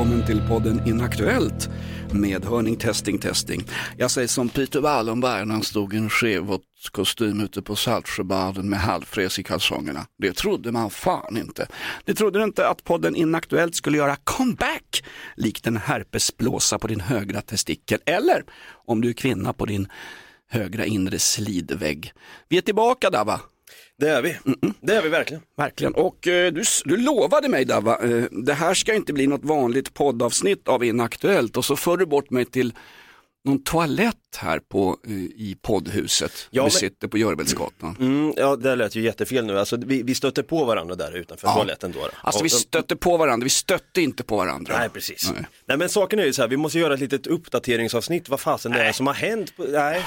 Välkommen till podden Inaktuellt med hörning, testing, testing. Jag säger som Peter Wallenberg när han stod i en kostym ute på Saltsjöbaden med halvfräs i kalsongerna. Det trodde man fan inte. Det trodde inte att podden Inaktuellt skulle göra comeback likt en herpesblåsa på din högra testikel eller om du är kvinna på din högra inre slidvägg. Vi är tillbaka där va? Det är vi. Det är vi verkligen. Verkligen. Och eh, du, du lovade mig Dava, eh, det här ska inte bli något vanligt poddavsnitt av Inaktuellt och så för du bort mig till någon toalett här på, eh, i poddhuset. Ja, vi men- sitter på Görvelsgatan. Mm, ja, det lät ju jättefel nu. Alltså, vi, vi stötte på varandra där utanför Ja. toaletten då. Alltså vi stötte på varandra, vi stötte inte på varandra. Nej, precis. Nej. Nej. men saken är ju så här, vi måste göra ett litet uppdateringsavsnitt, vad fasen det är som har hänt. På, nej.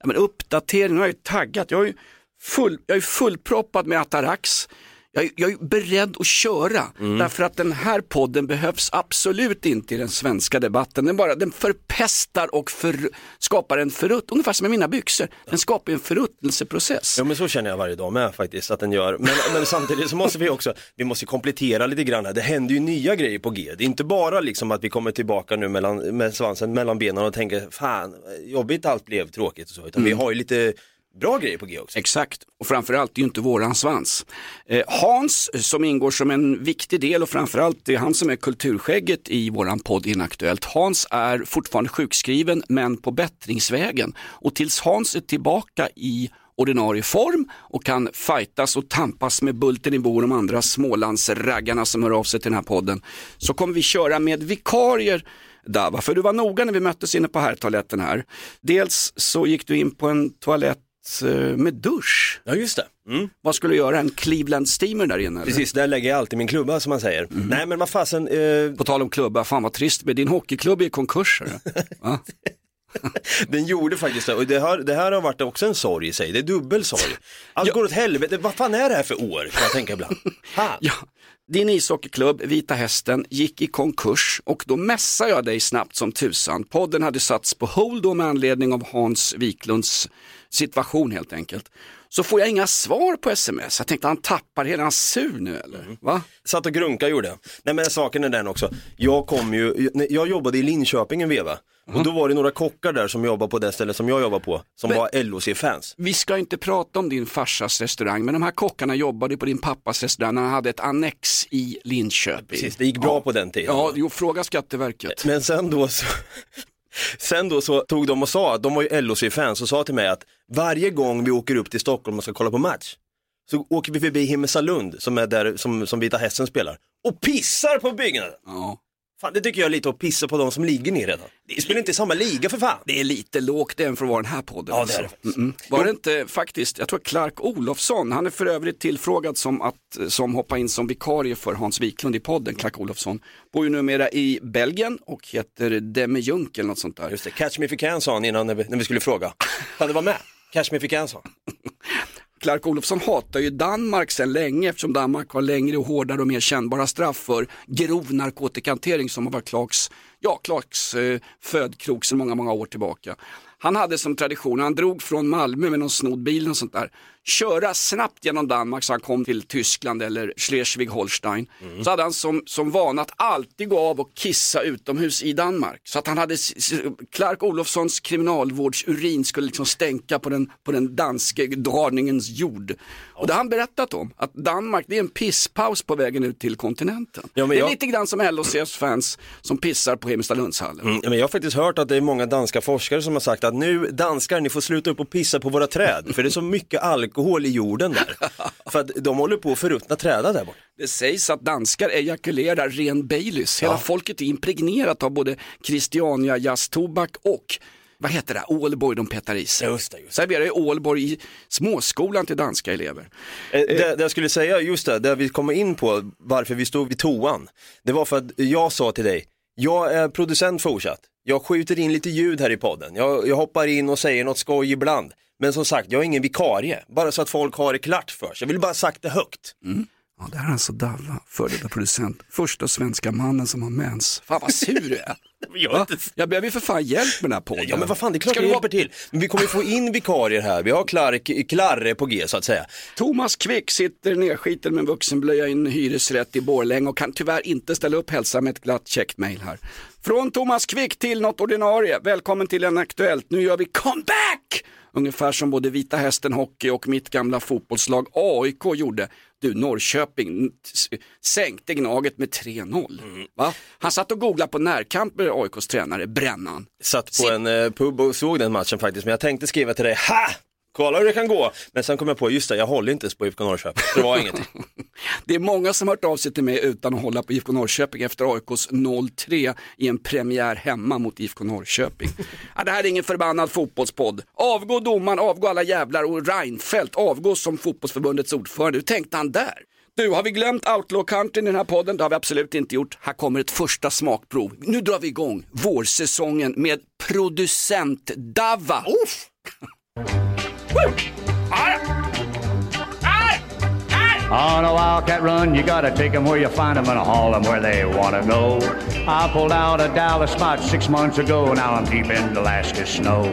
Ja, men uppdatering, jag är ju taggat. Jag är ju full, jag är fullproppad med Atarax. Jag är, jag är beredd att köra Mm. därför att den här podden behövs absolut inte i den svenska debatten. Den, bara, den förpestar och för, skapar en förrutt, ungefär som med mina byxor. Den skapar en förruttnelseprocess. Ja men så känner jag varje dag med faktiskt att den gör. Men, men samtidigt så måste vi också, vi måste komplettera lite grann här. Det händer ju nya grejer på G. Det är inte bara liksom att vi kommer tillbaka nu mellan, med svansen mellan benen och tänker fan jobbigt allt blev tråkigt och så. Utan vi har ju lite bra grejer på G också. Exakt, och framförallt det är ju inte våran svans. Eh, Hans eh, som ingår som en viktig del och framförallt det är han som är kulturskägget i våran podd Inaktuellt. Hans är fortfarande sjukskriven men på bättringsvägen och tills Hans är tillbaka i ordinarie form och kan fightas och tampas med Bulten i bor de andra Smålandsraggarna som hör av sig till den här podden så kommer vi köra med vikarier Dava, för du var noga när vi möttes inne på herrtoaletten här. Dels så gick du in på en toalett eh, med dusch. Ja just det. Mm. Vad skulle du göra? En Cleveland Steamer där inne? Eller? Precis, där lägger jag alltid min klubba som man säger. Nej men vad fasen, eh, På tal om klubba, fan vad trist med din hockeyklubb är i konkurs. Den gjorde faktiskt det och det här, det här har varit också en sorg i sig, det är dubbel sorg. Allt går åt helvete, vad fan är det här för år kan jag tänka ibland. Ja, din ishockeyklubb, Vita Hästen, gick i konkurs och då mässade jag dig snabbt som tusan. Podden hade satts på hold då med anledning av Hans Wiklunds situation helt enkelt. Så får jag inga svar på sms. Jag tänkte han tappar hela, är han sur nu eller? Va? Satt och grunka gjorde jag. Nej men saken är den också, jag kom ju, jag jobbade i Linköping en veva. Och då var det några kockar där som jobbade på det stället som jag jobbar på, som Men- var LOC-fans. Vi ska inte prata om din farsas restaurang, men de här kockarna jobbade på din pappas restaurang när han hade ett annex i Linköping. Precis, det gick bra Ja. på den tiden. Ja, jo, fråga Skatteverket. Men sen då så, sen då så tog de och sa, de var ju LOC-fans och sa till mig att varje gång vi åker upp till Stockholm och ska kolla på match så åker vi förbi Himmelsalund som är där som, som Vita Hästen spelar och pissar på byggnaden. Ja. Fan det tycker jag är lite att pissa på de som ligger ner redan. Vi spelar inte i samma liga för fan. Det är lite lågt även för att vara den här podden. Ja, det är det faktiskt. Mm-mm. Var det inte faktiskt, jag tror Clark Olofsson, han är för övrigt tillfrågad som att som hoppa in som vikarie för Hans Wiklund i podden, Clark Olofsson. Bor ju numera i Belgien och heter Demme Junk eller något sånt där. Just det, Catch Me If You Can sa han innan när vi, när vi skulle fråga. Kan du vara med? Catch Me If You Can sa. Clark Olofsson hatar ju Danmark sedan länge eftersom Danmark har längre och hårdare och mer kännbara straff för grov narkotikahantering som har varit Clarks, ja, Clarks eh, födkrok sedan många, många år tillbaka. Han hade som tradition, han drog från Malmö med någon snodd bil och sånt där, köra snabbt genom Danmark så han kom till Tyskland eller Schleswig-Holstein. Så hade han som, som vana att alltid gå av och kissa utomhus i Danmark. Så att han hade, Clark Olofssons kriminalvårdsurin skulle liksom stänka på den, på den danske dragningens jord. Och det har han berättat om, att Danmark det är en pisspaus på vägen ut till kontinenten. Ja, men det är jag- lite grann som LHCs fans som pissar på Himmelstalundshallen. Mm, men jag har faktiskt hört att det är många danska forskare som har sagt att nu danskar, ni får sluta upp och pissa på våra träd. För det är så mycket alkohol i jorden där. För att de håller på att förruttna träden där borta. Det sägs att danskar ejakulerar ren Baileys. Hela Ja. folket är impregnerat av både Christiania jazztobak och vad heter det, Ålborg de petar i sig. Just det, just det. Serverar i Ålborg i småskolan till danska elever. Eh, Det, det jag skulle säga, just det, där vi kommer in på varför vi stod vid toan. Det var för att jag sa till dig, jag är producent fortsatt. Jag skjuter in lite ljud här i podden. Jag, jag hoppar in och säger något skoj ibland. Men som sagt, jag är ingen vikarie. Bara så att folk har det klart för sig. Jag vill bara ha sagt det högt. Ja, det här är alltså Dava, före detta producent, första svenska mannen som har mens. Fan vad sur du är. Jag, Va? Jag behöver ju för fan hjälp med den här podden. Ja men vad fan, det är klart Ska du hjälper till. Men vi kommer ju få in vikarier här. Vi har Clark, Klarre på G så att säga. Thomas Quick sitter nerskiten med en vuxenblöja i en hyresrätt i Borlänge och kan tyvärr inte ställa upp hälsa med ett glatt käckt mail här. Från Thomas Quick till något ordinarie. Välkommen till en Aktuellt. Nu gör vi comeback! Ungefär som både Vita Hästen Hockey och mitt gamla fotbollslag AIK gjorde. Du, Norrköping sänkte Gnaget med 3-0. Va? Han satt och googlade på närkamp med AIKs tränare, Brännan. Satt på en eh, pub och såg den matchen faktiskt. Men jag tänkte skriva till dig, ha! Kolla hur det kan gå. Men sen kom jag på, just det, jag håller inte ens på IFK Norrköping. Det var ingenting. Det är många som har hört av sig till mig utan att hålla på IFK Norrköping efter AIKs 0-3 i en premiär hemma mot IFK Norrköping. Ja, det här är ingen förbannad fotbollspodd. Avgå domaren, avgå alla jävlar och Reinfeldt avgå som fotbollsförbundets ordförande. Hur tänkte han där? Du, har vi glömt outlaw country i den här podden? Det har vi absolut inte gjort. Här kommer ett första smakprov. Nu drar vi igång vårsäsongen med producent Dava. On a wildcat run, you gotta take 'em where you find 'em and haul 'em where they wanna go. I pulled out of Dallas about six months ago, now I'm deep in Alaska snow.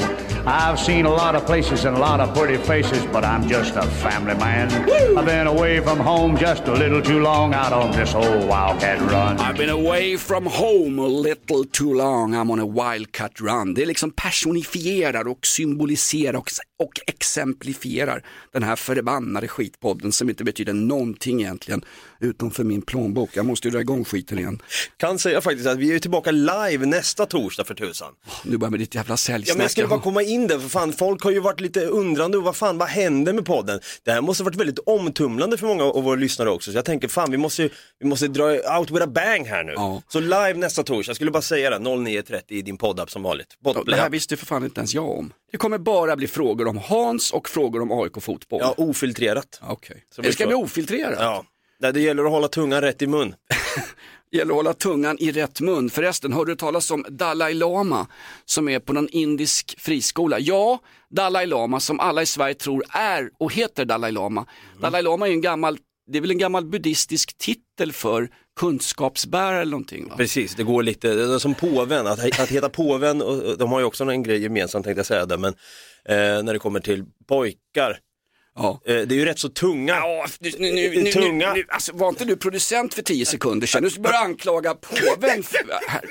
I've seen a lot of places and a lot of pretty faces, but I'm just a family man. I've been away from home just a little too long out on this old wildcat run. I've been away from home a little too long, I'm on a wildcat run. Det är liksom personifierar och symboliserar och, och exemplifierar den här förbannade skitpodden som inte betyder någonting egentligen utom för min plånbok. Jag måste ju dra igång skiten igen. Kan säga faktiskt att vi är tillbaka live nästa torsdag för tusan. Nu börjar med ditt jävla Ja säljsnack. men jag skulle bara komma in där, för fan folk har ju varit lite undrande, och vad fan, vad händer med podden? Det här måste ha varit väldigt omtumlande för många av våra lyssnare också, så jag tänker fan vi måste, vi måste dra out with a bang här nu. Ja. Så live nästa torsdag, jag skulle bara säga det, 09.30 i din poddapp som vanligt. Ja, Podplay. Det här visste ju för fan inte ens jag om. Det kommer bara bli frågor om Hans och frågor om AIK fotboll. Ja, ofiltrerat. Okej. Så Det ska bli ofiltrerat. Ja. Nej, Det gäller att hålla tungan rätt i mun. gäller att hålla tungan i rätt mun. Förresten, hör du talas om Dalai Lama som är på någon indisk friskola? Ja, Dalai Lama som alla i Sverige tror är och heter Dalai Lama. Dalai Lama är ju en gammal, det är väl en gammal buddhistisk titel för kunskapsbärare eller någonting va? Precis, det går lite, som påven, att, att heta påven, och de har ju också en grej gemensamt tänkte jag säga där, men eh, när det kommer till pojkar, Ja. eh, det är ju rätt så tunga. Ja, nu, nu, nu, Tunga. nu, alltså, var inte du producent för tio sekunder sedan? Nu ska du börja anklaga påven. För, här.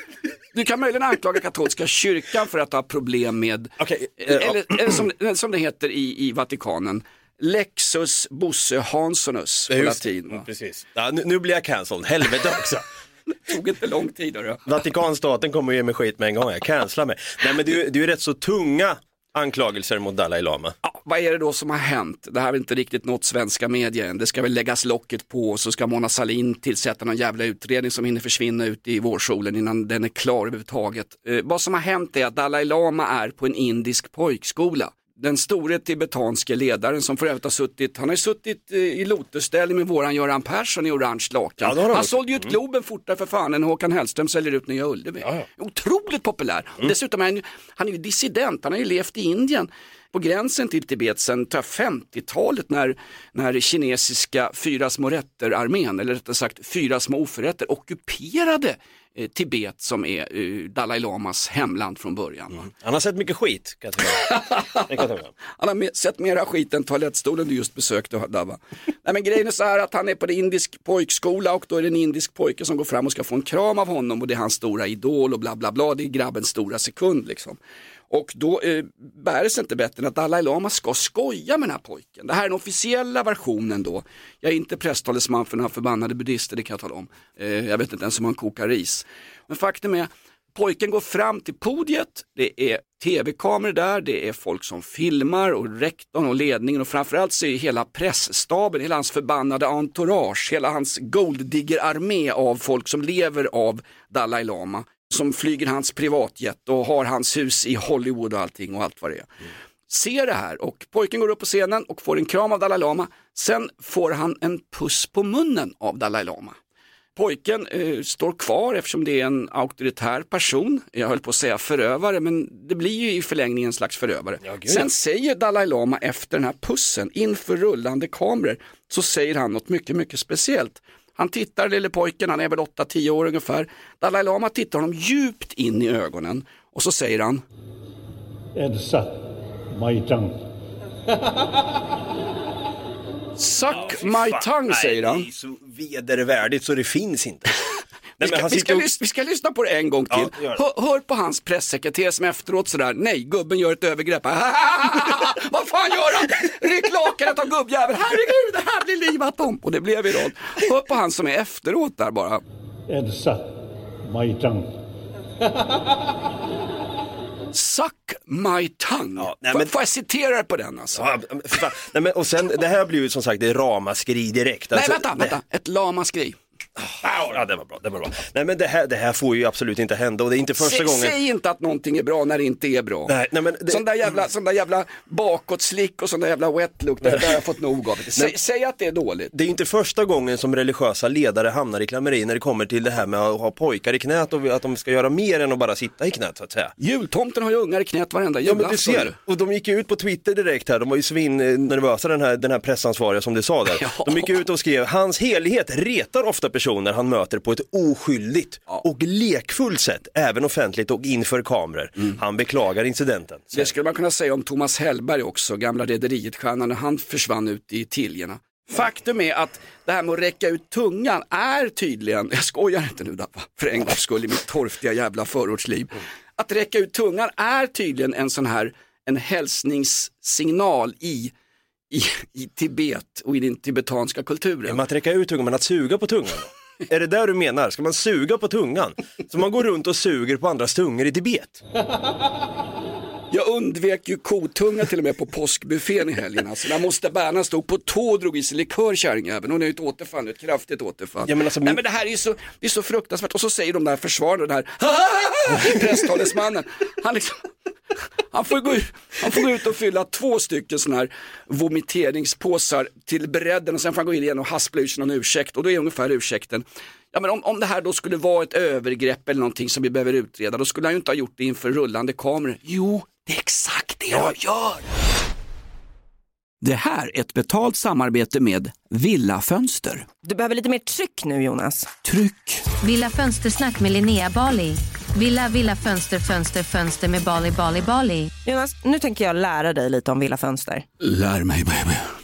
Du kan möjligen anklaga katolska kyrkan för att ha problem med, Okej, eh, eller, eller som, som det heter i, i Vatikanen, Lexus Bosse Hansonus på Just det. latin. Va? Precis. Ja, nu, nu blir jag cancelled, helvete också. tog inte lång tid. Vatikanstaten kommer ge mig skit med en gång, jag cancelar mig. Nej men det är ju det är ju rätt så tunga anklagelser mot Dalai Lama. Ja, vad är det då som har hänt? Det här har inte riktigt nått svenska medier än. Det ska väl läggas locket på och så ska Mona Sahlin tillsätta någon jävla utredning som hinner försvinna ut i vårsolen innan den är klar överhuvudtaget. Eh, vad som har hänt är att Dalai Lama är på en indisk pojkskola. Den store tibetanske ledaren som för övrigt har suttit, han har ju suttit eh, i lotusställning med våran Göran Persson i orange lakan. Ja, han sålde ju ut Globen fortare för fan än Håkan Hellström säljer ut Nya Ullevi. Otroligt populär. Och dessutom är han, han är ju dissident, han har ju levt i Indien på gränsen till Tibet sedan tror jag, 50-talet när, när kinesiska fyra små rätter-armén, eller rättare sagt fyra små oförrätter, ockuperade eh, Tibet som är eh, Dalai Lamas hemland från början. va. Han har sett mycket skit, kan jag kan. Han har sett mera skit än toalettstolen du just besökte Dava. Nej men grejen är så här att han är på en indisk pojkskola och då är det en indisk pojke som går fram och ska få en kram av honom och det är hans stora idol och bla bla bla. Det är grabbens stora sekund liksom. Och då eh, bär det sig inte bättre än att Dalai Lama ska skoja med den här pojken. Det här är den officiella versionen då. Jag är inte presstalesman för några förbannade buddhister, det kan jag tala om. Eh, jag vet inte ens om han kokar ris. Men faktum är, Pojken går fram till podiet, det är tv-kameror där, det är folk som filmar och rektorn och ledningen och framförallt så är hela pressstaben, hela hans förbannade entourage, hela hans golddigger-armé av folk som lever av Dalai Lama som flyger hans privatjet och har hans hus i Hollywood och allting och allt vad det är. Ser det här och pojken går upp på scenen och får en kram av Dalai Lama. Sen får han en puss på munnen av Dalai Lama. Pojken eh, står kvar eftersom det är en auktoritär person. Jag höll på att säga förövare men det blir ju i förlängningen en slags förövare. gud, Sen ja. säger Dalai Lama efter den här pussen inför rullande kameror så säger han något mycket, mycket speciellt. Han tittar lille pojken, han är väl 8-10 år ungefär. Dalai Lama tittar honom djupt in i ögonen och så säger han Edsa, Maitan. Suck my tongue säger Nej, han. det är så vedervärdigt så det finns inte. Vi Nej, ska, vi, ska vi ska lyssna på det en gång till. Ja, hör, hör på hans pressekreterare som efteråt sådär, nej gubben gör ett övergrepp. Vad fan gör han? Ryck lakanet av gubbjäveln, herregud det här blir livat om. Och det blev viralt. Hör på han som är efteråt där bara. Edsa, Maitan. Suck my tongue. Ja, nej, men- får jag citera på den alltså? Ja. Nej, men, och sen, det här blir ju som sagt det är ramaskri direkt. nej Alltså, vänta, vänta, ett lamaskri. Ja, det var bra. Det var bra. Nej, men det här, det här får ju absolut inte hända och det är inte första Säg, gången. säg inte att någonting är bra när det inte är bra. Nej, nej, men det- Sån där jävla, sån där jävla bakåtslick och sån där jävla wet look, det, har jag fått nog av. Säg, säg att det är dåligt. Det är inte första gången som religiösa ledare hamnar i klammeri när det kommer till det här med att ha pojkar i knät och att de ska göra mer än att bara sitta i knät så att säga. Jultomten har ju ungar i knät varenda Ja men du ser, och de gick ju ut på Twitter direkt här, de var ju svin eh, nervösa den här, den här pressansvariga som du sa där. Ja. De gick ut och skrev, hans helighet retar ofta personer han möter på ett oskyldigt och lekfullt sätt, även offentligt och inför kameror. Han beklagar incidenten. Det skulle man kunna säga om Thomas Hellberg också, gamla Rederiet-stjärnan när han försvann ut i Tiljerna. Faktum är att det här med att räcka ut tungan är tydligen, jag skojar inte nu Dappa, för en gångs skull i mitt torftiga jävla förortsliv. Att räcka ut tungan är tydligen en sån här, en hälsningssignal i, i, i Tibet och i den tibetanska kulturen. Men att räcka ut tungan, men att suga på tungan? Är det där du menar? Ska man suga på tungan? Så man går runt och suger på andras tungor i Tibet? Jag undvek ju kotunga till och med på påskbuffén i helgen. Alltså, där måste Berna stod på tå och drog i sig likör kärringjäveln. Hon är ju ett återfall, ett kraftigt återfall. Ja, men alltså, Nej min- men det här är ju så, det är så fruktansvärt. Och så säger de där försvararna, den här presstalesmannen. Han, liksom, han, får gå ut, han får gå ut och fylla två stycken sådana här vomiteringspåsar till bredden och sen får han gå in igen och haspla ur sig någon ursäkt. Och då är ungefär ursäkten, ja men om, om det här då skulle vara ett övergrepp eller någonting som vi behöver utreda, då skulle han ju inte ha gjort det inför rullande kameror. Jo, det är exakt det jag gör. Det här är ett betalt samarbete med Villa Fönster. Du behöver lite mer tryck nu Jonas. Tryck! Villa Fönstersnack med Linnea Bali. Villa, villa, fönster, fönster, fönster med Bali, Bali, Bali. Jonas, nu tänker jag lära dig lite om Villa Fönster. Lär mig baby.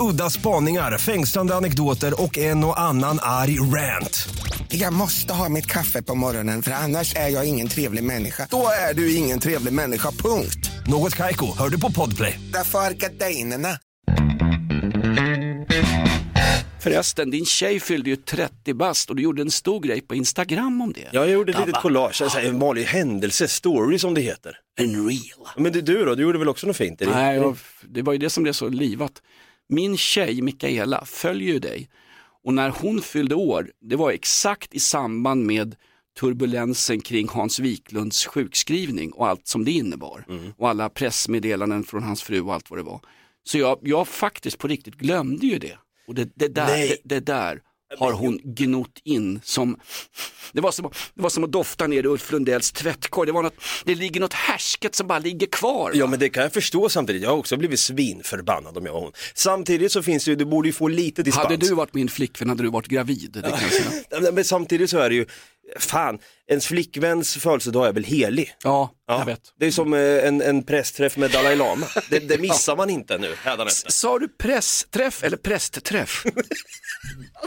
Udda spaningar, fängslande anekdoter och en och annan arg rant. Jag måste ha mitt kaffe på morgonen för annars är jag ingen trevlig människa. Då är du ingen trevlig människa, punkt. Något Kaiko, hör du på Podplay. Därför är gardinerna. Förresten, din tjej fyllde ju 30 bast och du gjorde en stor grej på Instagram om det. Ja, jag gjorde ett litet collage, alltså, en vanlig händelse, story som det heter. En real. Men du, du då, du gjorde väl också något fint? Det- Nej, jag, det var ju det som blev så livat. Min tjej Mikaela följer ju dig och när hon fyllde år, det var exakt i samband med turbulensen kring Hans Wiklunds sjukskrivning och allt som det innebar. Och alla pressmeddelanden från hans fru och allt vad det var. Så jag, jag faktiskt på riktigt glömde ju det. Och det, det, där, det, det där har hon gnott in som, det var som, det var som att dofta ner Ulf Lundells tvättkorg. Det, var något, det ligger något härsket som bara ligger kvar. Ja men det kan jag förstå samtidigt, jag har också blivit svinförbannad om jag var hon. Samtidigt så finns det ju, du borde ju få lite dispens. Hade du varit min flickvän hade du varit gravid. Det kan jag säga. Men samtidigt så är det ju, fan, ens flickväns födelsedag är väl helig? Ja, jag vet. Det är som eh, en, en pressträff med Dalai Lama, det, det missar man inte nu hädanefter. Sa du pressträff eller prästträff?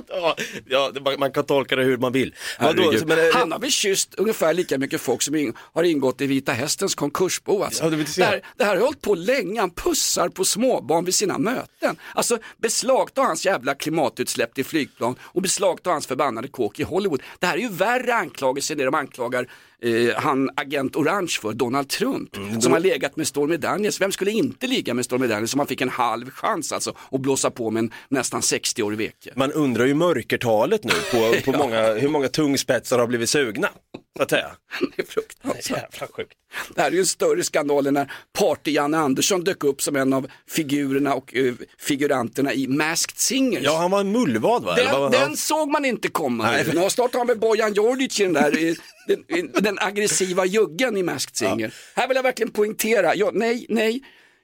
Ja, ja, man, man kan tolka det hur man vill. Vadå, men, eh, Han har väl kysst ungefär lika mycket folk som in, har ingått i Vita Hästens konkursbo. Alltså. Ja, det här, det här har hållit på länge, han pussar på småbarn vid sina möten. Alltså beslagta hans jävla klimatutsläpp till flygplan och beslagta hans förbannade kåk i Hollywood. Det här är ju värre anklagelser än det de anklagar eh, han agent Orange för, Donald Trump, Mm, som har legat med Stormy Daniels. Vem skulle inte ligga med Stormy Daniels om man fick en halv chans alltså att blåsa på med en nästan 60-årig veke? man undrar ju mörkertalet nu på, på många, hur många tungspetsar har blivit sugna. Så att säga. Det är fruktansvärt. Sjukt. Det här är ju en större skandal än när Party-Janne Andersson dök upp som en av figurerna och eh, figuranterna i Masked Singers. Ja, han var en mullvad va? Den, den såg man inte komma. Nej. Nu snart har vi Bojan Djordjic i den där, i- den, den aggressiva juggen i Masked Singer. Här vill jag verkligen poängtera, ja, nej, nej.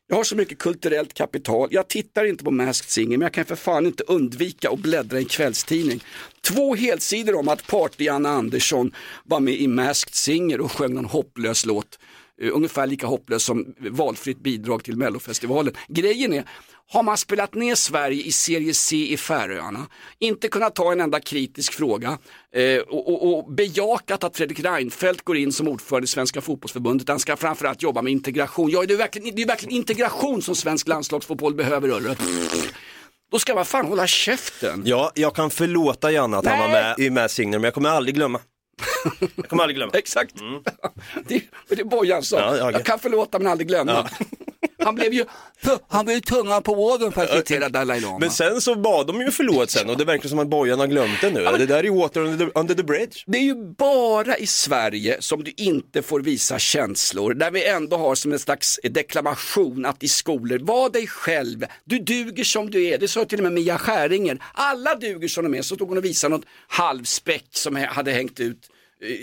Jag har så mycket kulturellt kapital. Jag tittar inte på Masked Singer men jag kan för fan inte undvika att bläddra i en kvällstidning. Två helsidor om att Party-Janne Andersson var med i Masked Singer och sjöng någon hopplös låt. Eh, ungefär lika hopplös som valfritt bidrag till Mellofestivalen. Grejen är, har man spelat ner Sverige i serie C i Färöarna, inte kunnat ta en enda kritisk fråga eh, och, och, och bejakat att Fredrik Reinfeldt går in som ordförande i Svenska fotbollsförbundet, han ska framförallt jobba med integration. Ja, det är verkligen, det är verkligen integration som svensk landslagsfotboll behöver. Hörru. Då ska man fan hålla käften. Ja, jag kan förlåta Janne att han var Nej. med i Mass Singer, men jag kommer aldrig glömma. Jag kommer aldrig glömma. Exakt. Det, det är Bojan sa. Ja, ja, okej. Jag kan förlåta men aldrig glömma. Han blev ju han blev ju tungan på vågen för att citera Dalai Lama. Men sen så bad de ju förlåt sen och det verkar som att Bojan har glömt det nu. Det där är ju water under the, under the bridge. Det är ju bara i Sverige som du inte får visa känslor, där vi ändå har som en slags deklamation att i skolor, var dig själv, du duger som du är, det sa till och med Mia Skäringer, alla duger som de är, så stod hon och visade något halvspäck som hade hängt ut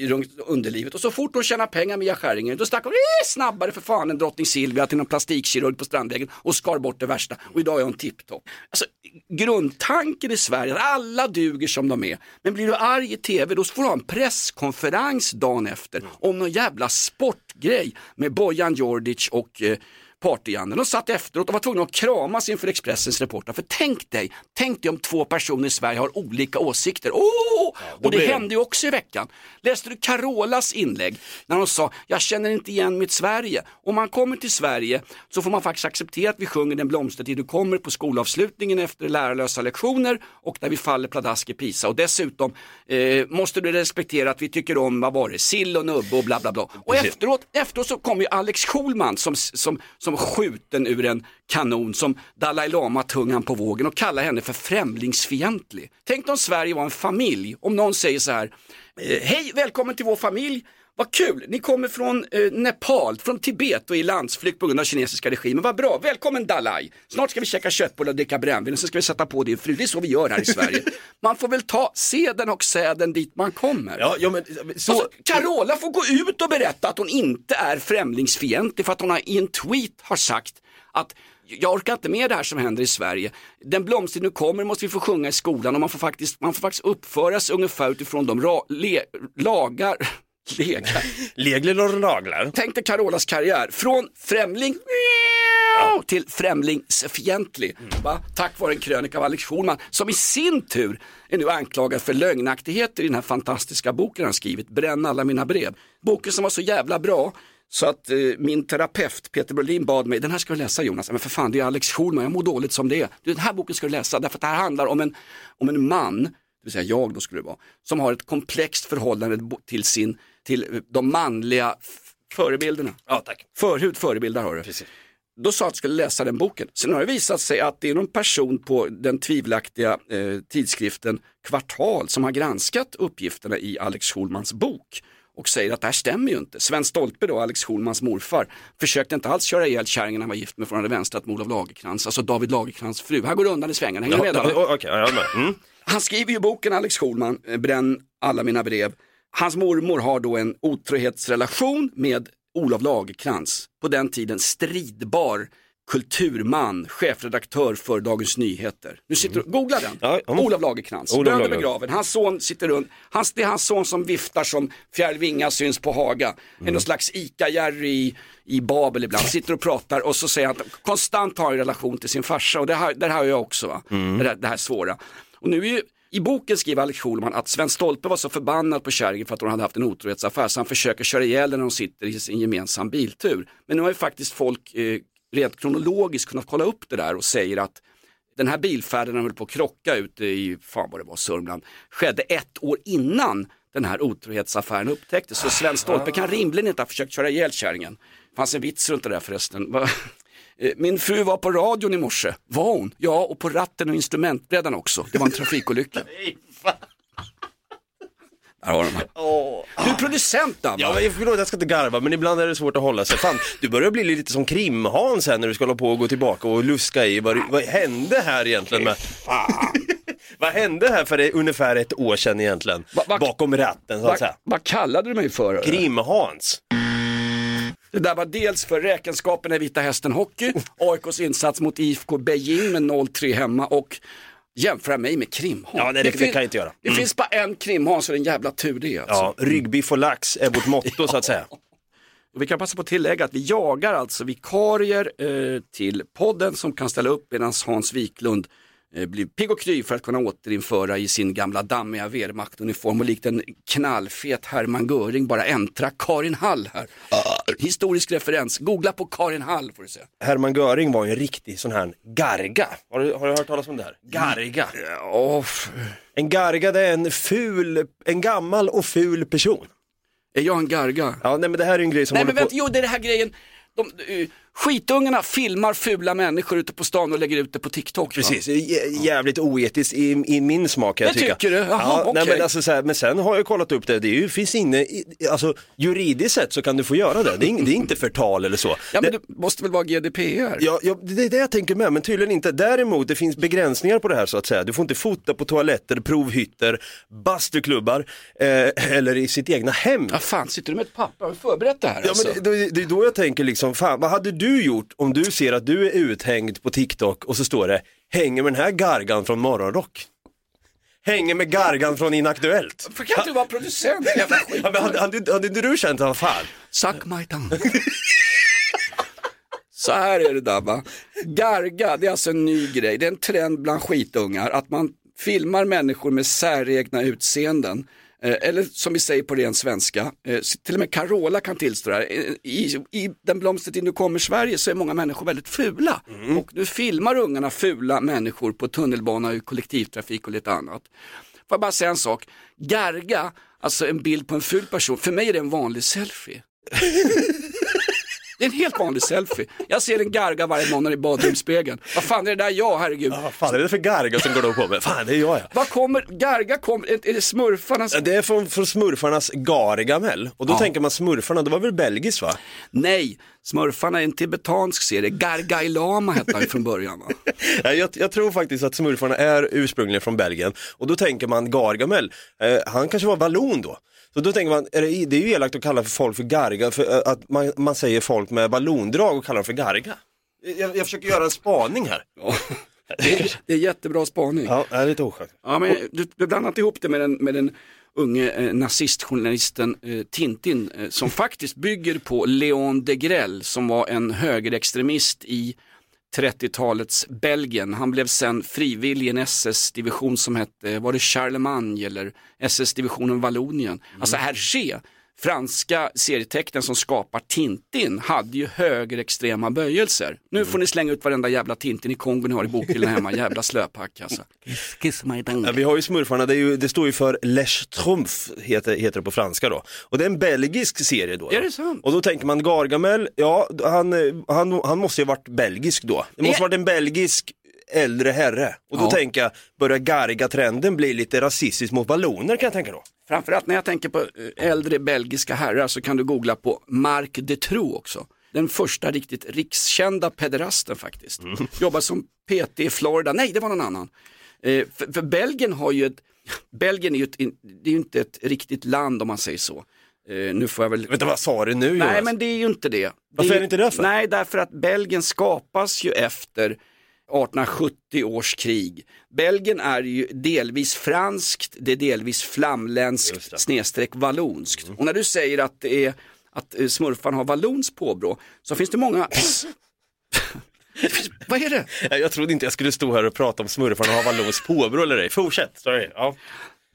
runt underlivet. Och så fort hon tjänar pengar Mia Skäringer då stack hon eh, snabbare för fan än drottning Silvia till någon plastikkirurg på Strandvägen och skar bort det värsta. Och idag är hon tipptopp. Alltså, grundtanken i Sverige är att alla duger som de är. Men blir du arg i tv då får du ha en presskonferens dagen efter om någon jävla sportgrej med Bojan Djordjic och eh, Party-Janne. De satt efteråt och var tvungna att kramas inför Expressens reporter. För tänk dig, tänk dig om två personer i Sverige har olika åsikter. Åh! och det blir hände ju också i veckan. Läste du Carolas inlägg när hon sa, jag känner inte igen mitt Sverige. Om man kommer till Sverige så får man faktiskt acceptera att vi sjunger Den blomstertid du kommer på skolavslutningen efter lärarlösa lektioner och där vi faller pladask i Pisa. Och dessutom eh, måste du respektera att vi tycker om, vad var det, sill och nubbe och bla bla bla. Och efteråt, efteråt så kommer ju Alex Schulman som, som, som skjuten ur en kanon som Dalai Lama tungan på vågen och kallar henne för främlingsfientlig. Tänk om Sverige var en familj, om någon säger så här, eh, hej välkommen till vår familj, vad kul, ni kommer från eh, Nepal, från Tibet och i landsflykt på grund av kinesiska regimen. Vad bra, välkommen Dalai. Snart ska vi käka köttbullar och dricka brännvin och sen ska vi sätta på din fru. Det är så vi gör här i Sverige. Man får väl ta seden och säden dit man kommer. Ja, ja men så... Alltså, Carola får gå ut och berätta att hon inte är främlingsfientlig för att hon har, i en tweet har sagt att jag orkar inte med det här som händer i Sverige. Den blomstring nu kommer måste vi få sjunga i skolan och man får faktiskt, man får faktiskt uppföra sig ungefär utifrån de ra, le, lagar Lega. Legler och naglar. Tänk dig Carolas karriär, från främling till främlingsfientlig. Va? Tack vare en krönika av Alex Schulman som i sin tur är nu anklagad för lögnaktigheter i den här fantastiska boken han skrivit, Bränn alla mina brev. Boken som var så jävla bra så att eh, min terapeut Peter Brolin bad mig, den här ska du läsa Jonas, men för fan det är Alex Schulman, jag mår dåligt som det är. Den här boken ska du läsa därför att det här handlar om en, om en man, det vill säga jag då skulle det vara, som har ett komplext förhållande till, sin, till de manliga förebilderna. Ja, tack. Förhud förebildar har du. Då sa jag att jag skulle läsa den boken. Sen har det visat sig att det är någon person på den tvivelaktiga eh, tidskriften Kvartal som har granskat uppgifterna i Alex Schulmans bok och säger att det här stämmer ju inte. Sven Stolpe då, Alex Schulmans morfar, försökte inte alls köra ihjäl kärringen han var gift med han hade vänstrat med Olof Lagerkrans, alltså David Lagerkrans fru. Här går det undan i svängarna, hänger du Ja, med? ja, är med. Mm. Han skriver ju boken Alex Schulman, eh, Bränn alla mina brev. Hans mormor har då en otrohetsrelation med Olof Lagerkrans, på den tiden stridbar kulturman, chefredaktör för Dagens Nyheter. Nu sitter du, googla den, Ja, ja. Olof Lagerkrans, Olof död och begraven. Hans son sitter runt, hans, det är hans son som viftar som Fjäril Vinga syns på Haga. Mm. Någon slags ICA-Jerry i, i Babel ibland, sitter och pratar och så säger han att konstant har en relation till sin farsa och det här, det här har jag också, va? Det, här, det här svåra. Och nu är ju, i boken skriver Alex Schulman att Sven Stolpe var så förbannad på kärringen för att hon hade haft en otrohetsaffär så han försöker köra ihjäl henne när de sitter i sin gemensam biltur. Men nu har ju faktiskt folk eh, rent kronologiskt kunnat kolla upp det där och säger att den här bilfärden han höll på att krocka ute i, fan vad det var, Sörmland, skedde ett år innan den här otrohetsaffären upptäcktes. Så Sven Stolpe kan rimligen inte ha försökt köra ihjäl kärringen. Det fanns en vits runt det där förresten. Va- Eh, Min fru var på radion i morse. Var hon? Ja, och på ratten och instrumentbrädan också. Det var en trafikolycka. Där har de här. Du är producent Dabba. Ja, men förlåt, jag ska inte garva, men ibland är det svårt att hålla sig. Fan, du börjar bli lite som krimhan sen när du ska hålla på och gå tillbaka och luska i vad, vad hände här egentligen med... vad hände här för det, ungefär ett år sedan egentligen? Bakom ratten så att säga. Vad kallade du mig för? Krim-Hans. Det där var dels för räkenskaperna i Vita Hästen Hockey, AIKs insats mot IFK Beijing med 0-3 hemma och jämföra mig med Krimhan. Ja, nej, det- det fin- kan jag inte göra. Det Mm. finns bara en Krimhan så det är en jävla tur det alltså. Ja, ryggbiff och lax är vårt motto så att säga. Och vi kan passa på att tillägga att vi jagar alltså vikarier eh, till podden som kan ställa upp medan Hans Wiklund blir pigg och kry för att kunna återinföra i sin gamla dammiga Wehrmacht-uniform och likt en knallfet Hermann Göring bara äntra Karin Hall här. Historisk referens, googla på Karin Hall får du se. Hermann Göring var ju en riktig sån här garga. Har du, har du hört talas om det här? Garga. En garga det är en ful, en gammal och ful person. Är jag en garga? Ja, nej men det här är en grej som Nej men på... vänta, jo det är det här grejen, de, uh, skitungarna filmar fula människor ute på stan och lägger ut det på TikTok. Precis, jä- jävligt oetiskt i, i min smak kan jag Det tycka. tycker du? Jaha, ja, nej, okej. men, alltså, så här, men sen har jag kollat upp det, det är ju, finns inne, alltså juridiskt sett så kan du få göra det, det är, det är inte förtal eller så. Ja men det, det måste väl vara GDPR? Ja, ja, det är det jag tänker med, men tydligen inte. Däremot, det finns begränsningar på det här så att säga. Du får inte fota på toaletter, provhytter, bastuklubbar eh, eller i sitt egna hem. Ja fan, sitter du med ett papper? Du förberett det här Ja, alltså? men det, det, det är då jag tänker liksom, fan vad hade du gjort om du ser att du är uthängd på TikTok och så står det, hänger med den här gargan från Morgonrock. Hänger med gargan från Inaktuellt. För kan inte du vara producent? Jävla skit. Ja, men hade, hade, hade inte du känt, vad fan? Suck my tongue. Så här är det Dabba. Garga, det är alltså en ny grej. Det är en trend bland skitungar att man filmar människor med säregna utseenden. Eh, Eller som vi säger på ren svenska, eh, till och med Carola kan tillstå det här. Eh, I, I den blomstertid nu kommer Sverige så är många människor väldigt fula. Och nu filmar ungarna fula människor på tunnelbana, och kollektivtrafik och lite annat. Får jag bara säga en sak, garga, alltså en bild på en ful person, för mig är det en vanlig selfie. Det är en helt vanlig selfie. Jag ser en garga varje månad i badrumsspegeln. Vad fan är det där jag, herregud? Vad fan är det för garga som går då på mig? Fan, det är jag ja. Vad kommer, garga kommer, är är det smurfarnas? Det är från, från smurfarnas Gargamel och då Ja. tänker man smurfarna, det var väl belgiskt va? Nej, smurfarna är en tibetansk serie. Gargai Lama hette han från början? Ja, jag, jag tror faktiskt att smurfarna är ursprungligen från Belgien och då tänker man Gargamel, eh, han kanske var vallon då. Så då tänker man, är det, det är ju elakt att kalla för folk för garga, för eh, att man, man säger folk med vallondrag och kallar dem för garga. Jag, jag försöker göra en spaning här. Det är, det är jättebra spaning. Ja, det är lite oskönt. Ja, men du, du blandat ihop det med den, med den unge eh, nazistjournalisten eh, Tintin eh, som faktiskt bygger på Leon Degrelle som var en högerextremist i 30-talets Belgien. Han blev sen frivillig i en SS-division som hette, var det Charlemagne eller SS-divisionen Vallonien. Alltså Hergé, franska serietecknaren som skapar Tintin, hade ju högerextrema böjelser. Nu får ni slänga ut varenda jävla Tintin i Kongo ni har i bokhyllan hemma, jävla slöpack alltså. Kiss, kiss my. Ja, vi har ju smurfarna, det, är ju, det står ju för Les Trumf, heter, heter det på franska då. Och det är en belgisk serie då. då. Är det sant? Och då tänker man Gargamel, ja han, han, han måste ju ha varit belgisk då. Det måste ha varit en belgisk äldre herre. Och då Ja. tänker jag, börjar Garga-trenden bli lite rasistisk mot valloner kan jag tänka då. Framförallt när jag tänker på eh, äldre belgiska herrar så kan du googla på Marc Dutroux också. Den första riktigt rikskända pederasten faktiskt. Jobbar som PT i Florida, nej det var någon annan. Eh, för, för Belgien har ju ett, Belgien är ju, ett, det är ju inte ett riktigt land om man säger så. Eh, nu får jag väl... Vänta vad sa du nu Nej Jonas? men det är ju inte det. Varför ju- är det inte det för? Nej därför att Belgien skapas ju efter 1870 års krig. Belgien är ju delvis franskt, det är delvis flamländskt snedstreck vallonskt. Mm. Och när du säger att det är att eh, smurfan har vallons påbrå så finns det många Vad är det? Jag trodde inte jag skulle stå här och prata om smurfarna och ha vallons påbrå eller ej. Fortsätt, sorry. Ja.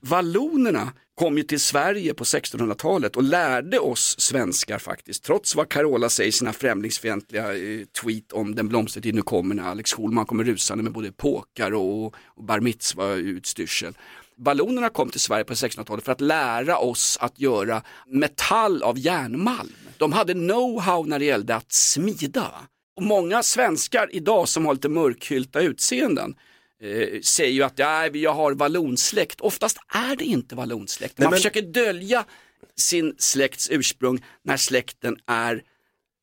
Vallonerna kom ju till Sverige på 1600-talet och lärde oss svenskar faktiskt, trots vad Carola säger i sina främlingsfientliga eh, tweet om den blomstertid nu kommer när Alex Schulman kommer rusande med både påkar och, och bar mitzva-utstyrsel. Vallonerna kom till Sverige på 1600-talet för att lära oss att göra metall av järnmalm. De hade know-how när det gällde att smida. Och många svenskar idag som har lite mörkhylta utseenden eh, säger ju att ja, jag har vallonsläkt. Oftast är det inte vallonsläkt. Man men- försöker dölja sin släkts ursprung när släkten är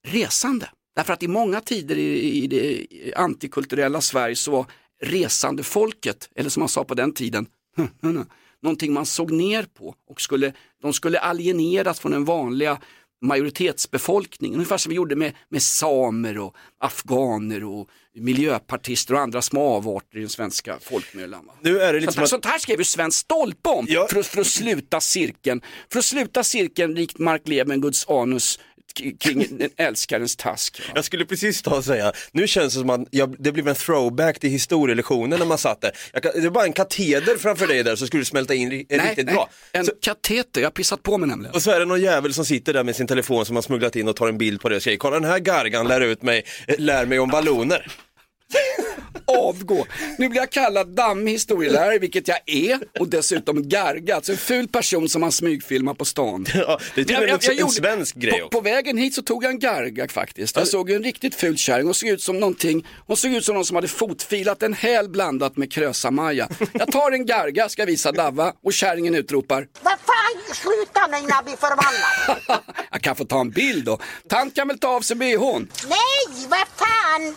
resande. Därför att i många tider i, i det antikulturella Sverige så var resande folket, eller som man sa på den tiden, någonting man såg ner på och skulle, de skulle alieneras från den vanliga majoritetsbefolkningen. Ungefär som vi gjorde med, med samer och afghaner och miljöpartister och andra små avarter i den svenska folkmyllan. Nu är det lite Sånt att... sånt här skrev ju Sven Stolpe om för, att- för att sluta cirkeln. För att sluta cirkeln likt Mark Levenguds anus kring älskarens task. Jag skulle precis ta och säga, nu känns det som att jag, det blev en throwback till historielektionen när man satt där. Jag det är bara en kateder framför dig där så skulle du smälta in ri- riktigt bra. En kateter, jag har pissat på mig nämligen. Och så är det någon jävel som sitter där med sin telefon som har smugglat in och tar en bild på det och säger kolla den här gargan lär ut mig, lär mig om balloner. Avgå. Nu blir jag kallad dammig historielärare, vilket jag är, och dessutom garga. Alltså en ful person som man smygfilmar på stan. Ja, det är tydligen en, en svensk grej på, på vägen hit så tog jag en garga faktiskt. Jag såg en riktigt ful kärring, hon såg ut som någonting, hon såg ut som någon som hade fotfilat en häl blandat med krösa-Maja. Jag tar en garga, ska visa Davva och kärringen utropar, Vad fan, sluta nu innan jag blir förbannad. jag kan få ta en bild då. Tant kan väl ta av sig bhn? Nej, vad fan.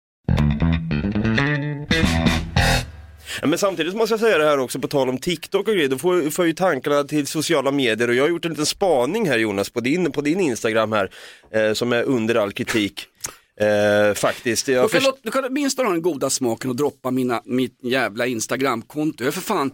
Ja, men samtidigt måste jag säga det här också på tal om TikTok och grejer, då får, får ju tankarna till sociala medier och jag har gjort en liten spaning här Jonas på din, på din Instagram här eh, som är under all kritik. Eh, faktiskt. Jag Du kan, först- du kan åtminstone ha den goda smaken och droppa mina, mitt jävla Instagramkonto. Jag är för fan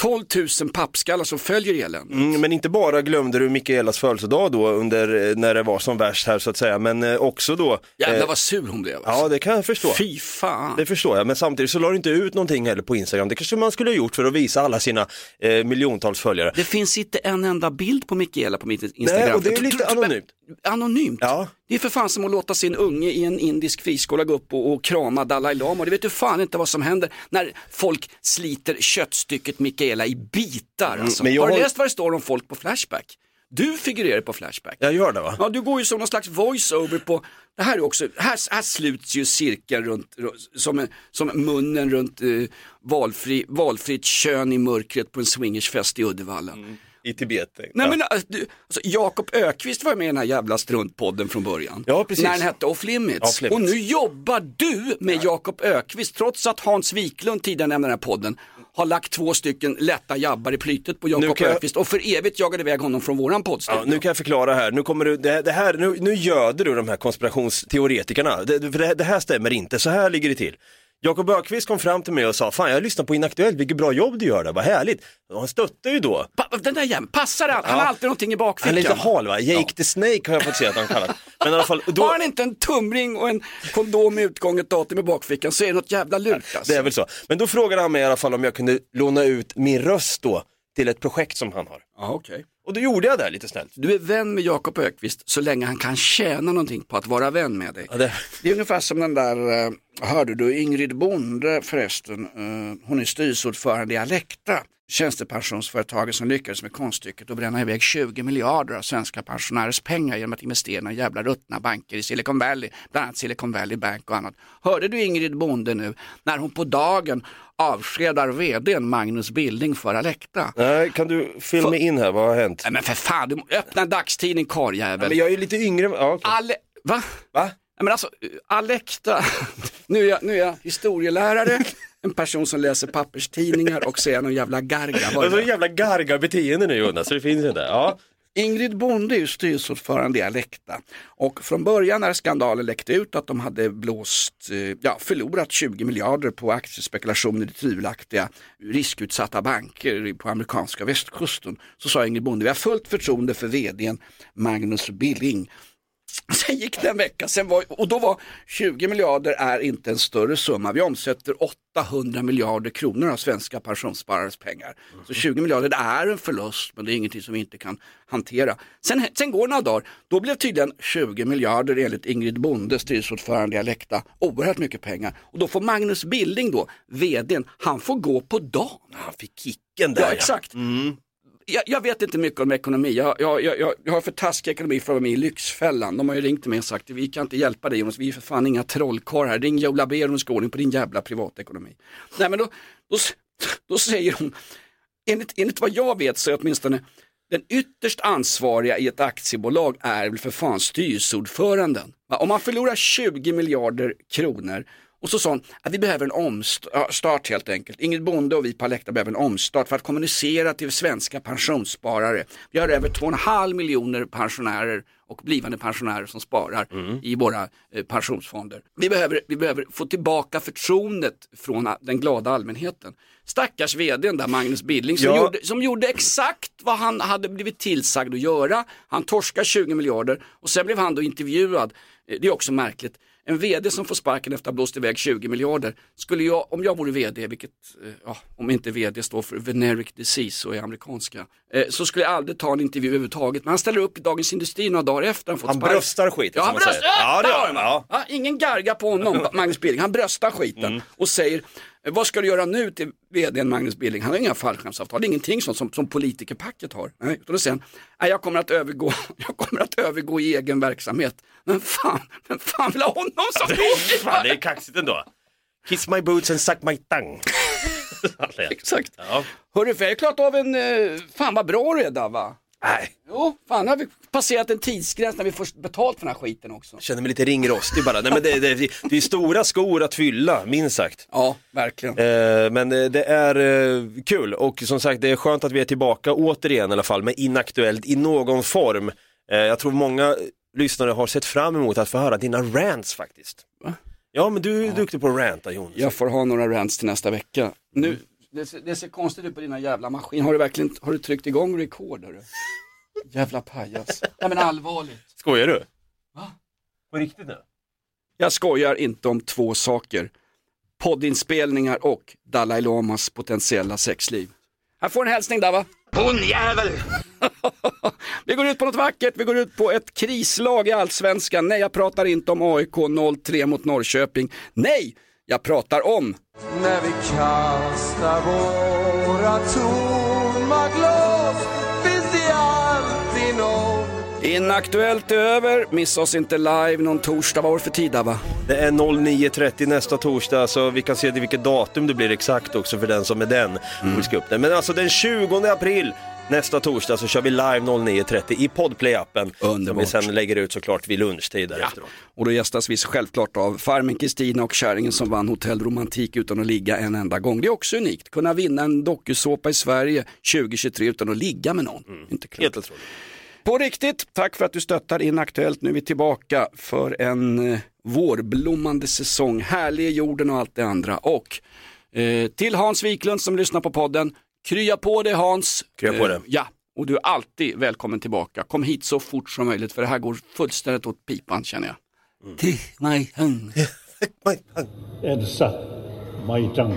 12 000 pappskallar som följer eländet. Mm, men inte bara glömde du Mikaelas födelsedag då under eh, när det var som värst här så att säga, men eh, också då. Jävlar eh, vad sur hon blev. alltså. Ja, det kan jag förstå. Fy fan. Det förstår jag, men samtidigt så la du inte ut någonting heller på Instagram. Det kanske man skulle ha gjort för att visa alla sina eh, miljontals följare. Det finns inte en enda bild på Mikaela på mitt Instagram. Nej, och det är lite anonymt. Anonymt? Ja. Det är för fan som att låta sin unge i en indisk friskola gå upp och, och krama Dalai Lama. Och det vet du fan inte vad som händer när folk sliter köttstycket Mikaela i bitar. Alltså. men jag har du läst vad det står om folk på Flashback? Du figurerar på Flashback. Jag gör det va? Ja, du går ju som någon slags voice-over på, det här är också, här, här sluts ju cirkeln runt, som, en- som munnen runt eh, valfri, valfritt kön i mörkret på en swingersfest i Uddevalla. I Tibet. Nej ja. men alltså, du, alltså, Jakob Ökvist var med i den här jävla struntpodden från början. Ja, precis. När den hette Off Limits. Off Limits. Och nu jobbar du med Jakob Ökvist trots att Hans Wiklund tidigare nämnde den här podden har lagt två stycken lätta jabbar i plytet på Jakob kan jag- Ökvist och för evigt jagade iväg honom från våran poddstudio. Ja, nu kan jag förklara här, nu kommer du, det, det här, nu, nu göder du de här konspirationsteoretikerna. Det, för det, det här stämmer inte, så här ligger det till. Jakob Ökvist kom fram till mig och sa, fan jag lyssnar på Inaktuellt, vilket bra jobb du gör där, vad härligt. Och han stöttar ju då. Pa, den där jäveln, passar han? Han Ja. har alltid någonting i Han är bakfickan. lite hal va, Jake the Snake har jag fått se att han kallat. Men i alla fall, då, Har han inte en tumring och en kondom med utgånget datum i bakfickan så är det något jävla lurt alltså. det är väl så. Men då frågade han mig i alla fall om jag kunde låna ut min röst då till ett projekt som han har. Ja, okej. Och då gjorde jag det lite snällt. Du är vän med Jakob Ökvist så länge han kan tjäna någonting på att vara vän med dig. Ja, det... Det är ungefär som den där, eh, hörde du Ingrid Bonde förresten, eh, hon är styrelseordförande i Alecta, tjänstepensionsföretaget som lyckades med konststycket att bränna iväg 20 miljarder av svenska pensionärers pengar genom att investera i jävla ruttna banker i Silicon Valley, bland annat Silicon Valley Bank och annat. Hörde du Ingrid Bonde nu när hon på dagen avskedar vdn Magnus Bilding för Alecta? Nej, kan du filma in här, vad har hänt? Nej men för fan, du öppna en dagstidning karljävel. Ja, men jag är ju lite yngre. Ja, okej. Ale... Va? Va? Nej, men alltså, Alekta, nu är, jag, nu är jag historielärare, en person som läser papperstidningar och så är jag någon jävla garga. Det Vad är är så det? jävla garga-beteende nu Jonas, så det finns inte. Ja. Ingrid Bonde är styrelseordförande i Alekta och från början när skandalen läckte ut att de hade blåst, eh, ja, förlorat 20 miljarder på aktiespekulationer i tvivelaktiga riskutsatta banker på amerikanska västkusten så sa Ingrid Bonde, vi har fullt förtroende för vdn Magnus Billing. Sen gick det en vecka, sen var, och då var 20 miljarder är inte en större summa. Vi omsätter 800 miljarder kronor av svenska pensionssparares pengar. Så 20 miljarder det är en förlust, men det är ingenting som vi inte kan hantera. Sen, sen går några dagar, då blev tydligen 20 miljarder enligt Ingrid Bonde, styrelseordförande i Alecta, oerhört mycket pengar. Och då får Magnus Billing då, vdn, han får gå på dagen. Han fick kicken där Ja, exakt. Jag, jag vet inte mycket om ekonomi. Jag, jag, jag, jag- har för taskig ekonomi för att vara med i Lyxfällan. De har ju ringt till mig och sagt vi kan inte hjälpa dig Jonas, vi är för fan inga trollkarlar här. Ring Joe Labero och ska ordning på din jävla privatekonomi. Nej men då, då, då säger hon, enligt, enligt vad jag vet så är åtminstone den ytterst ansvariga i ett aktiebolag är väl för fan styrelseordföranden. Om man förlorar 20 miljarder kronor och så sa hon att vi behöver en omstart helt enkelt. Ingrid Bonde och vi på Alecta behöver en omstart för att kommunicera till svenska pensionssparare. Vi har över 2,5 miljoner pensionärer och blivande pensionärer som sparar i våra eh, pensionsfonder. Vi behöver, vi behöver få tillbaka förtroendet från den glada allmänheten. Stackars vdn där, Magnus Billing, som, Ja. gjorde, som gjorde exakt vad han hade blivit tillsagd att göra. Han torskar 20 miljarder och sen blev han då intervjuad. Eh, Det är också märkligt. En vd som får sparken efter att ha blåst iväg 20 miljarder, skulle jag, om jag vore vd, vilket, eh, ja, om inte vd står för veneric disease och är amerikanska, eh, så skulle jag aldrig ta en intervju överhuvudtaget. Men han ställer upp i Dagens Industri några dagar efter han fått Han sparken. bröstar skiten Ja, som han man bröstar, säger. Ja, det gör har man. Ja. Ja, ingen garga på honom, Magnus Billing. Han bröstar skiten Mm. och säger, vad ska du göra nu till vdn Magnus Billing? Han har inga fallskärmsavtal, ingenting sånt som, som politikerpacket har. Nej, utan då säger han, "Nej, jag kommer, att övergå, jag kommer att övergå i egen verksamhet. Men fan, vem fan vill ha honom som Fan, det är kaxigt ändå. Kiss my boots and suck my tongue. Exakt. Ja. Hörru, jag har klarat av en, eh, fan vad bra du är Dava. Nej, Jo, fan nu har vi passerat en tidsgräns när vi får betalt för den här skiten också. jag känner mig lite ringrostig bara. Nej, men det, det, det är stora skor att fylla, minst sagt. Ja, verkligen. Eh, men eh, det är eh, kul och som sagt det är skönt att vi är tillbaka återigen i alla fall med Inaktuellt i någon form. Eh, jag tror många lyssnare har sett fram emot att få höra dina rants faktiskt. Va? Ja men du är duktig på att ranta Jonas. Jag får ha några rants till nästa vecka. Nu, det, ser, det ser konstigt ut på dina jävla maskin. Har du verkligen har du tryckt igång hörru? Jävla pajas. Nej men allvarligt. Skojar du? Va? På riktigt nu? Jag skojar inte om två saker. Poddinspelningar och Dalai Lamas potentiella sexliv. Här får en hälsning där va? Hon jävel! vi går ut på något vackert, vi går ut på ett krislag i Allsvenskan. Nej, jag pratar inte om AIK 0-3 mot Norrköping. Nej, jag pratar om När vi kastar våra tomma glas finns det alltid någon Inaktuellt är över, missa oss inte live någon torsdag, vad var det för tid va? Det är 09.30 nästa torsdag, så vi kan se till vilket datum det blir exakt också för den som är den. Mm. Vi ska upp den. Men alltså den 20 april nästa torsdag så kör vi live 09.30 i Podplay-appen. Som vi sen lägger ut såklart vid lunchtid därefter. Och då gästas vi självklart av farmen Kristina och kärringen som vann Hotell Romantik utan att ligga en enda gång. Det är också unikt, kunna vinna en dokusåpa i Sverige 2023 utan att ligga med någon. Inte klokt. Helt otroligt. På riktigt, tack för att du stöttar Inaktuellt. Nu är vi tillbaka för en eh, vårblommande säsong. Härlig är jorden och allt det andra. Och eh, till Hans Wiklund som lyssnar på podden, krya på dig Hans. Krya på det. ja, och du är alltid välkommen tillbaka. Kom hit så fort som möjligt för det här går fullständigt åt pipan känner jag. Take my hand. Elsa, Majdan.